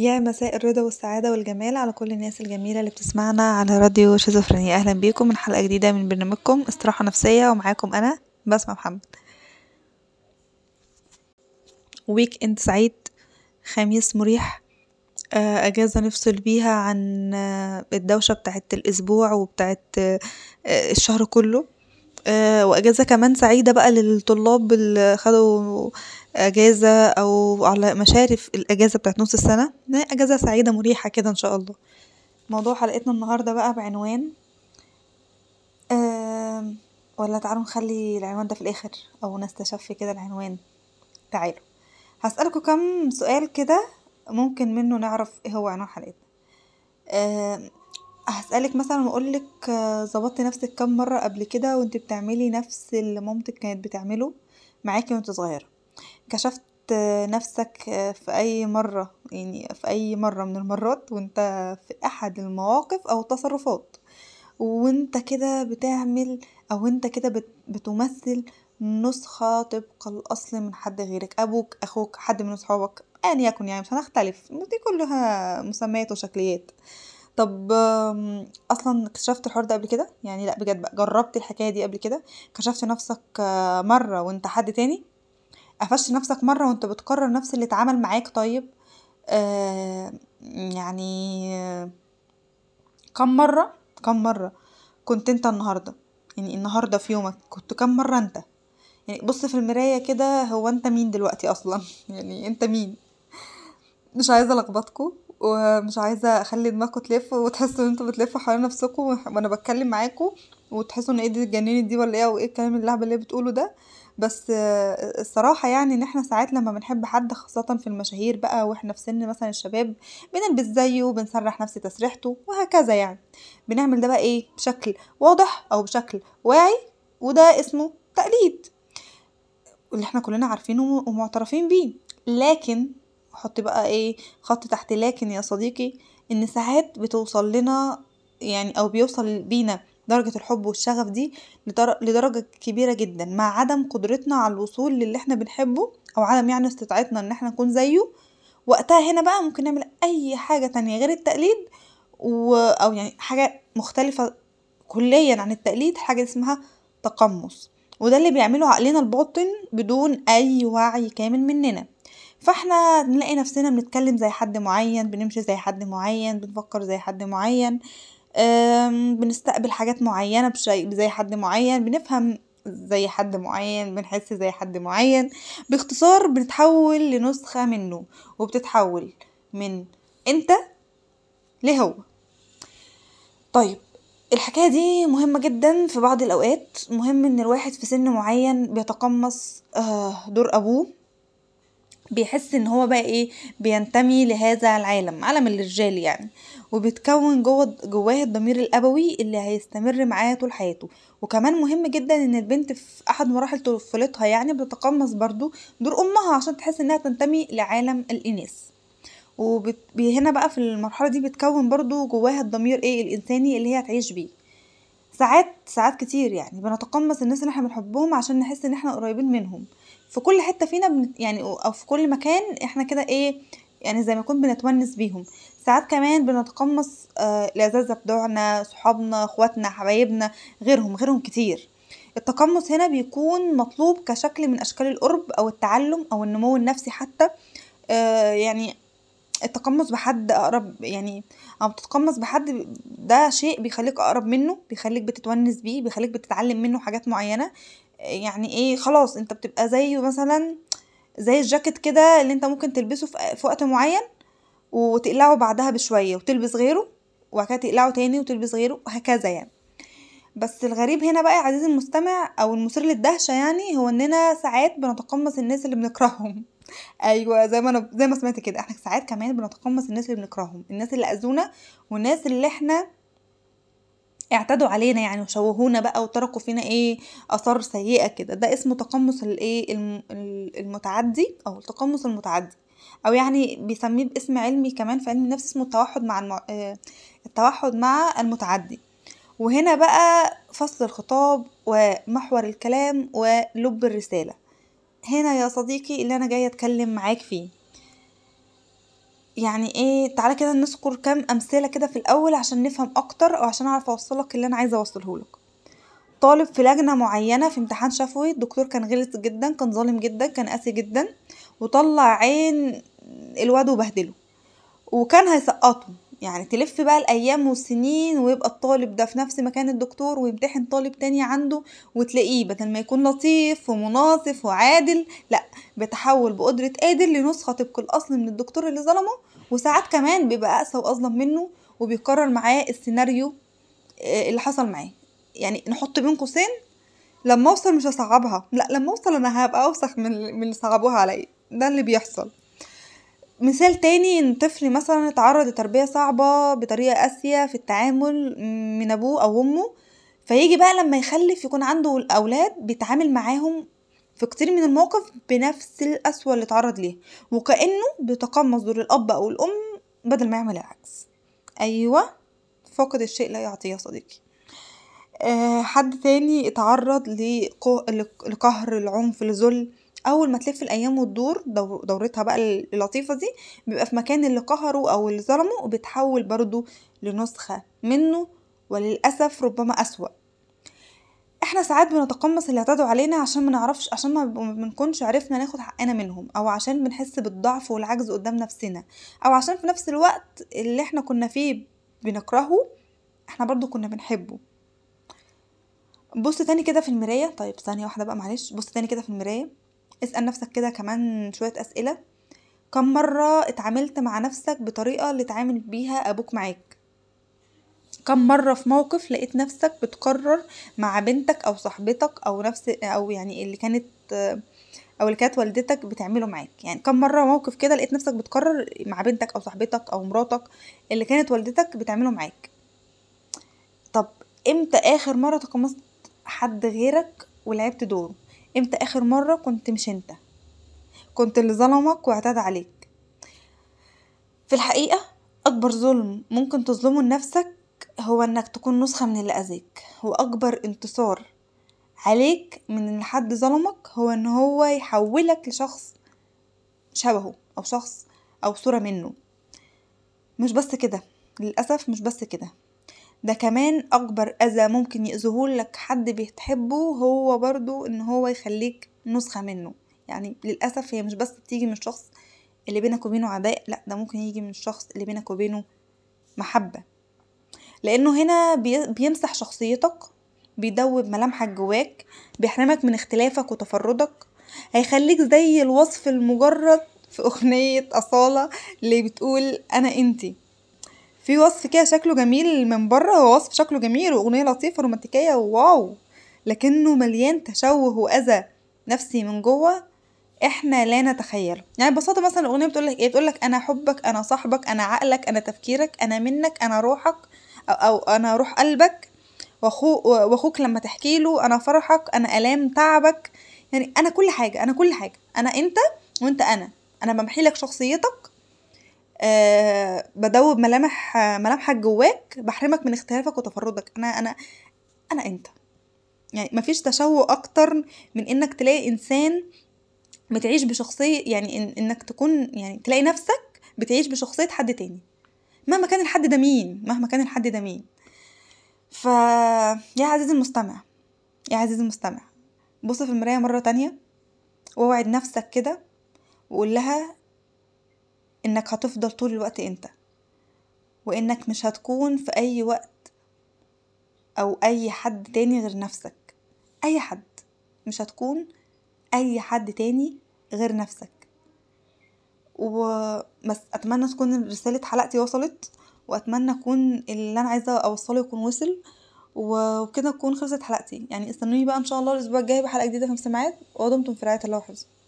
يا مساء الرضا والسعادة والجمال على كل الناس الجميلة اللي بتسمعنا على راديو شيزوفرينيا. أهلا بيكم. من حلقة جديدة من برنامجكم استراحة نفسية ومعاكم أنا بسمة محمد. weekend سعيد خميس مريح. آه، أجازة نفصل بيها عن آه، الدوشة بتاعت الأسبوع وبتاعت آه، الشهر كله. وأجازة كمان سعيدة بقى للطلاب اللي خدوا أجازة أو على مشارف الأجازة بتاعت نص السنة أجازة سعيدة مريحة كده إن شاء الله. موضوع حلقتنا النهاردة بقى بعنوان ولا تعالوا نخلي العنوان ده في الآخر أو نستشف كده العنوان. تعالوا. هسألكوا كم سؤال كده ممكن منه نعرف إيه هو عنوان حلقتنا. هسألك مثلا وأقولك ظبطتي نفسك كم مرة قبل كده وانت بتعملي نفس اللي مامتك كانت بتعمله معاكي وانت صغيرة؟ كشفت نفسك في أي مرة يعني في أي مرة من المرات وأنت في أحد المواقف أو التصرفات وأنت كده بتعمل أو أنت كده بتمثل نسخة طبق الأصل من حد غيرك أبوك أخوك حد من أصحابك أيا يكن يعني مش هنختلف دي كلها مسميات وشكليات. طب أصلا اكتشفت الحوار ده قبل كده؟ يعني لأ بجد بقى جربت الحكاية دي قبل كده؟ كشفت نفسك مرة وأنت حد تاني؟ قفشت نفسك مرة وانت بتكرر نفس اللي اتعمل معاك طيب؟ آه يعني كم مرة كم مرة كنت انت النهارده؟ يعني النهارده في يومك كنت كم مرة انت؟ يعني بص في المراية كده هو انت مين دلوقتي أصلا؟ يعني انت مين؟ مش عايزة الخبطكوا ومش عايزة أخلي دماغكم تلف وتحسوا إن أنتوا بتلفوا حوالين نفسكم وأنا بتكلم معاكم وتحسوا إن إيه دي اتجننت دي ولا إيه وايه الكلام اللعبة اللي بتقوله ده. بس الصراحة يعني إن إحنا ساعات لما بنحب حد خاصة في المشاهير بقى وإحنا في سن مثلا الشباب بنلبس زيه وبنسرح نفس تسريحته وهكذا يعني. بنعمل ده بقى إيه؟ بشكل واضح أو بشكل واعي وده اسمه تقليد. اللي إحنا كلنا عارفينه ومعترفين بيه. لكن حط بقى إيه؟ خط تحت لكن يا صديقي إن ساعات بتوصل لنا يعني أو بيوصل بينا درجة الحب والشغف دي لدرجة كبيرة جدا مع عدم قدرتنا على الوصول للي إحنا بنحبه أو عدم يعني استطاعتنا إن إحنا نكون زيه وقتها هنا بقى ممكن نعمل أي حاجة تانية غير التقليد و... أو يعني حاجة مختلفة كليا عن التقليد حاجة اسمها تقمص. وده اللي بيعمله عقلنا الباطن بدون أي وعي كامل مننا. فاحنا نلاقي نفسنا بنتكلم زي حد معين بنمشي زي حد معين بنفكر زي حد معين. بنستقبل حاجات معينة بشي زي حد معين بنفهم زي حد معين بنحس زي حد معين. باختصار بنتحول لنسخة منه وبتتحول من أنت لهو. طيب الحكاية دي مهمة جدا في بعض الأوقات. مهم إن الواحد في سن معين بيتقمص دور أبوه. بيحس إن هو بقى إيه بينتمي لهذا العالم عالم الرجال يعني. وبتكون جوه جواه الضمير الأبوي اللي هيستمر معاه طول حياته. وكمان مهم جدا إن البنت في أحد مراحل طفولتها يعني بتتقمص برضو دور أمها عشان تحس إنها تنتمي لعالم الاناث وهنا بقى في المرحلة دي بتكون برضو جواها الضمير إيه الإنساني اللي هي هتعيش بيه. ساعات ساعات كتير يعني بنتقمص الناس اللي إحنا بنحبهم عشان نحس إن إحنا قريبين منهم. في كل حتة فينا بن... يعني أو في كل مكان إحنا كده إيه يعني زي ما نكون بنتونس بيهم. ساعات كمان بنتقمص آه الأزازة بتوعنا صحابنا أخواتنا حبايبنا غيرهم غيرهم كتير. التقمص هنا بيكون مطلوب كشكل من أشكال القرب أو التعلم أو النمو النفسي حتى. آه يعني التقمص بحد أقرب يعني أو بتتقمص بحد ده شيء بيخليك أقرب منه بيخليك بتتونس بيه بيخليك بتتعلم منه حاجات معينة. يعني إيه خلاص أنت بتبقى زيه مثلا زي الجاكيت كده اللي أنت ممكن تلبسه في وقت معين وتقلعه بعدها بشوية وتلبس غيره وبعد كده تقلعه تاني وتلبس غيره وهكذا يعني. بس الغريب هنا بقى يا عزيزي المستمع أو المثير للدهشة يعني هو إننا ساعات بنتقمص الناس اللي بنكرههم. أيوه زي ما أنا زي ما سمعت كده. إحنا ساعات كمان بنتقمص الناس اللي بنكرههم الناس اللي أذونا والناس اللي إحنا اعتدوا علينا يعني وشوهونا بقى وتركوا فينا إيه آثار سيئة كده. ده اسمه تقمص الايه المتعدي أو التقمص المتعدي. أو يعني بيسميه باسم علمي كمان في علم النفس اسمه التوحد مع الم... التوحد مع المتعدي. وهنا بقى فصل الخطاب ومحور الكلام ولب الرسالة. هنا يا صديقي اللي أنا جاية أتكلم معاك فيه. يعني إيه؟ تعالى كده نذكر كام أمثلة كده في الأول عشان نفهم أكتر أو عشان أعرف أوصلك اللي أنا عايزة اوصلهولك طالب في لجنة معينة في امتحان شفوي الدكتور كان غلس جدا كان ظالم جدا كان قاسي جدا وطلع عين الواد وبهدله وكان هيسقطه. يعني تلف بقى الأيام والسنين ويبقى الطالب ده في نفس مكان الدكتور ويمتحن طالب تاني عنده وتلاقيه بدل ما يكون لطيف ومناصف وعادل لا بيتحول بقدرة قادر لنسخة طبق الأصل من الدكتور اللي ظلمه وساعات كمان بيبقى أقسى وأظلم منه وبيكرر معاه السيناريو آه، اللي حصل معاه. يعني نحط بين قوسين لما أوصل مش هصعبها لا لما أوصل أنا هبقى أوسخ من من اللي صعبوها عليا. ده اللي بيحصل. مثال تاني إن طفل مثلا اتعرض لتربية صعبة بطريقة قاسية في التعامل من أبوه أو أمه فيجي بقى لما يخلف يكون عنده الأولاد بيتعامل معاهم في كتير من المواقف بنفس القسوة اللي اتعرض ليها وكأنه بيتقمص دور الأب أو الأم بدل ما يعمل العكس. أيوة فاقد الشيء لا يعطيه يا صديقي. أه حد تاني اتعرض لقهر العنف الذل أول ما تلف الأيام وتدور دور دورتها بقى اللطيفة دي بيبقى في مكان اللي قهره أو اللي ظلمه وبيتحول برضو لنسخة منه وللأسف ربما أسوأ. إحنا ساعات بنتقمص اللي اعتدوا علينا عشان ما نعرفش عشان ما بنكونش عرفنا ناخد حقنا منهم أو عشان بنحس بالضعف والعجز قدام نفسنا أو عشان في نفس الوقت اللي إحنا كنا فيه بنكرهه إحنا برضو كنا بنحبه. بص تاني كده في المراية طيب ثانية واحدة بقى معلش بص تاني كده في المراية. اسأل نفسك كده كمان شوية أسئلة. كم مرة اتعاملت مع نفسك بطريقة اللي اتعامل بيها أبوك معاك؟ كم مرة في موقف لقيت نفسك بتكرر مع بنتك أو صاحبتك أو نفس أو يعني اللي كانت أو اللي كانت والدتك بتعمله معاك؟ يعني كم مرة موقف كده لقيت نفسك بتكرر مع بنتك أو صاحبتك أو مراتك اللي كانت والدتك بتعمله معاك؟ طب إمتى آخر مرة تقمصت حد غيرك ولعبت دوره إمتى آخر مرة كنت مش انت؟ كنت اللي ظلمك واعتدى عليك. في الحقيقة أكبر ظلم ممكن تظلمه لنفسك هو إنك تكون نسخة من اللي أذاك وأكبر انتصار عليك من إن حد ظلمك هو إن هو يحولك لشخص شبهه أو شخص أو صورة منه. مش بس كده للأسف مش بس كده. ده كمان أكبر أذى ممكن يأذيهولك حد بتحبه هو برضو إن هو يخليك نسخة منه. يعني للأسف هي مش بس بتيجي من الشخص اللي بينك وبينه عداء لأ ده ممكن يجي من الشخص اللي بينك وبينه محبة. لأنه هنا بي- بيمسح شخصيتك بيدوب ملامحك جواك بيحرمك من اختلافك وتفردك هيخليك زي الوصف المجرد في أغنية أصالة اللي بتقول أنا إنتي. في وصف كده شكله جميل من بره هو وصف شكله جميل وأغنية لطيفة رومانتيكية واو! لكنه مليان تشوه وأذى نفسي من جوه إحنا لا نتخيله يعني ببساطة مثلا الأغنية بتقول لك إيه؟ بتقول لك أنا حبك أنا صاحبك أنا عقلك أنا تفكيرك أنا منك أنا روحك أو, أو أنا روح قلبك واخوك وأخوك لما تحكي له أنا فرحك أنا آلام تعبك. يعني أنا كل حاجة أنا كل حاجة أنا أنت وأنت أنا. أنا بمحي لك شخصيتك آه بدوب ملامح ملامحك جواك بحرمك من اختلافك وتفردك. أنا أنا أنا أنت. يعني مفيش تشوه أكتر من إنك تلاقي إنسان بتعيش بشخصية يعني إن إنك تكون يعني تلاقي نفسك بتعيش بشخصية حد تاني. مهما كان الحد ده مين مهما كان الحد ده مين. ف يا عزيزي المستمع يا عزيزي المستمع بص في المراية مرة تانية ووعد نفسك كده وقول لها إنك هتفضل طول الوقت أنت وإنك مش هتكون في أي وقت أو أي حد تاني غير نفسك. أي حد. مش هتكون أي حد تاني غير نفسك. وبس أتمنى تكون رسالة حلقتي وصلت وأتمنى أكون اللي أنا عايزة أوصله يكون وصل وكده تكون خلصت حلقتي. يعني استنوني بقى إن شاء الله الأسبوع الجاي بحلقة جديدة في مسامعات ودمتم في رعاية الله وحفظه.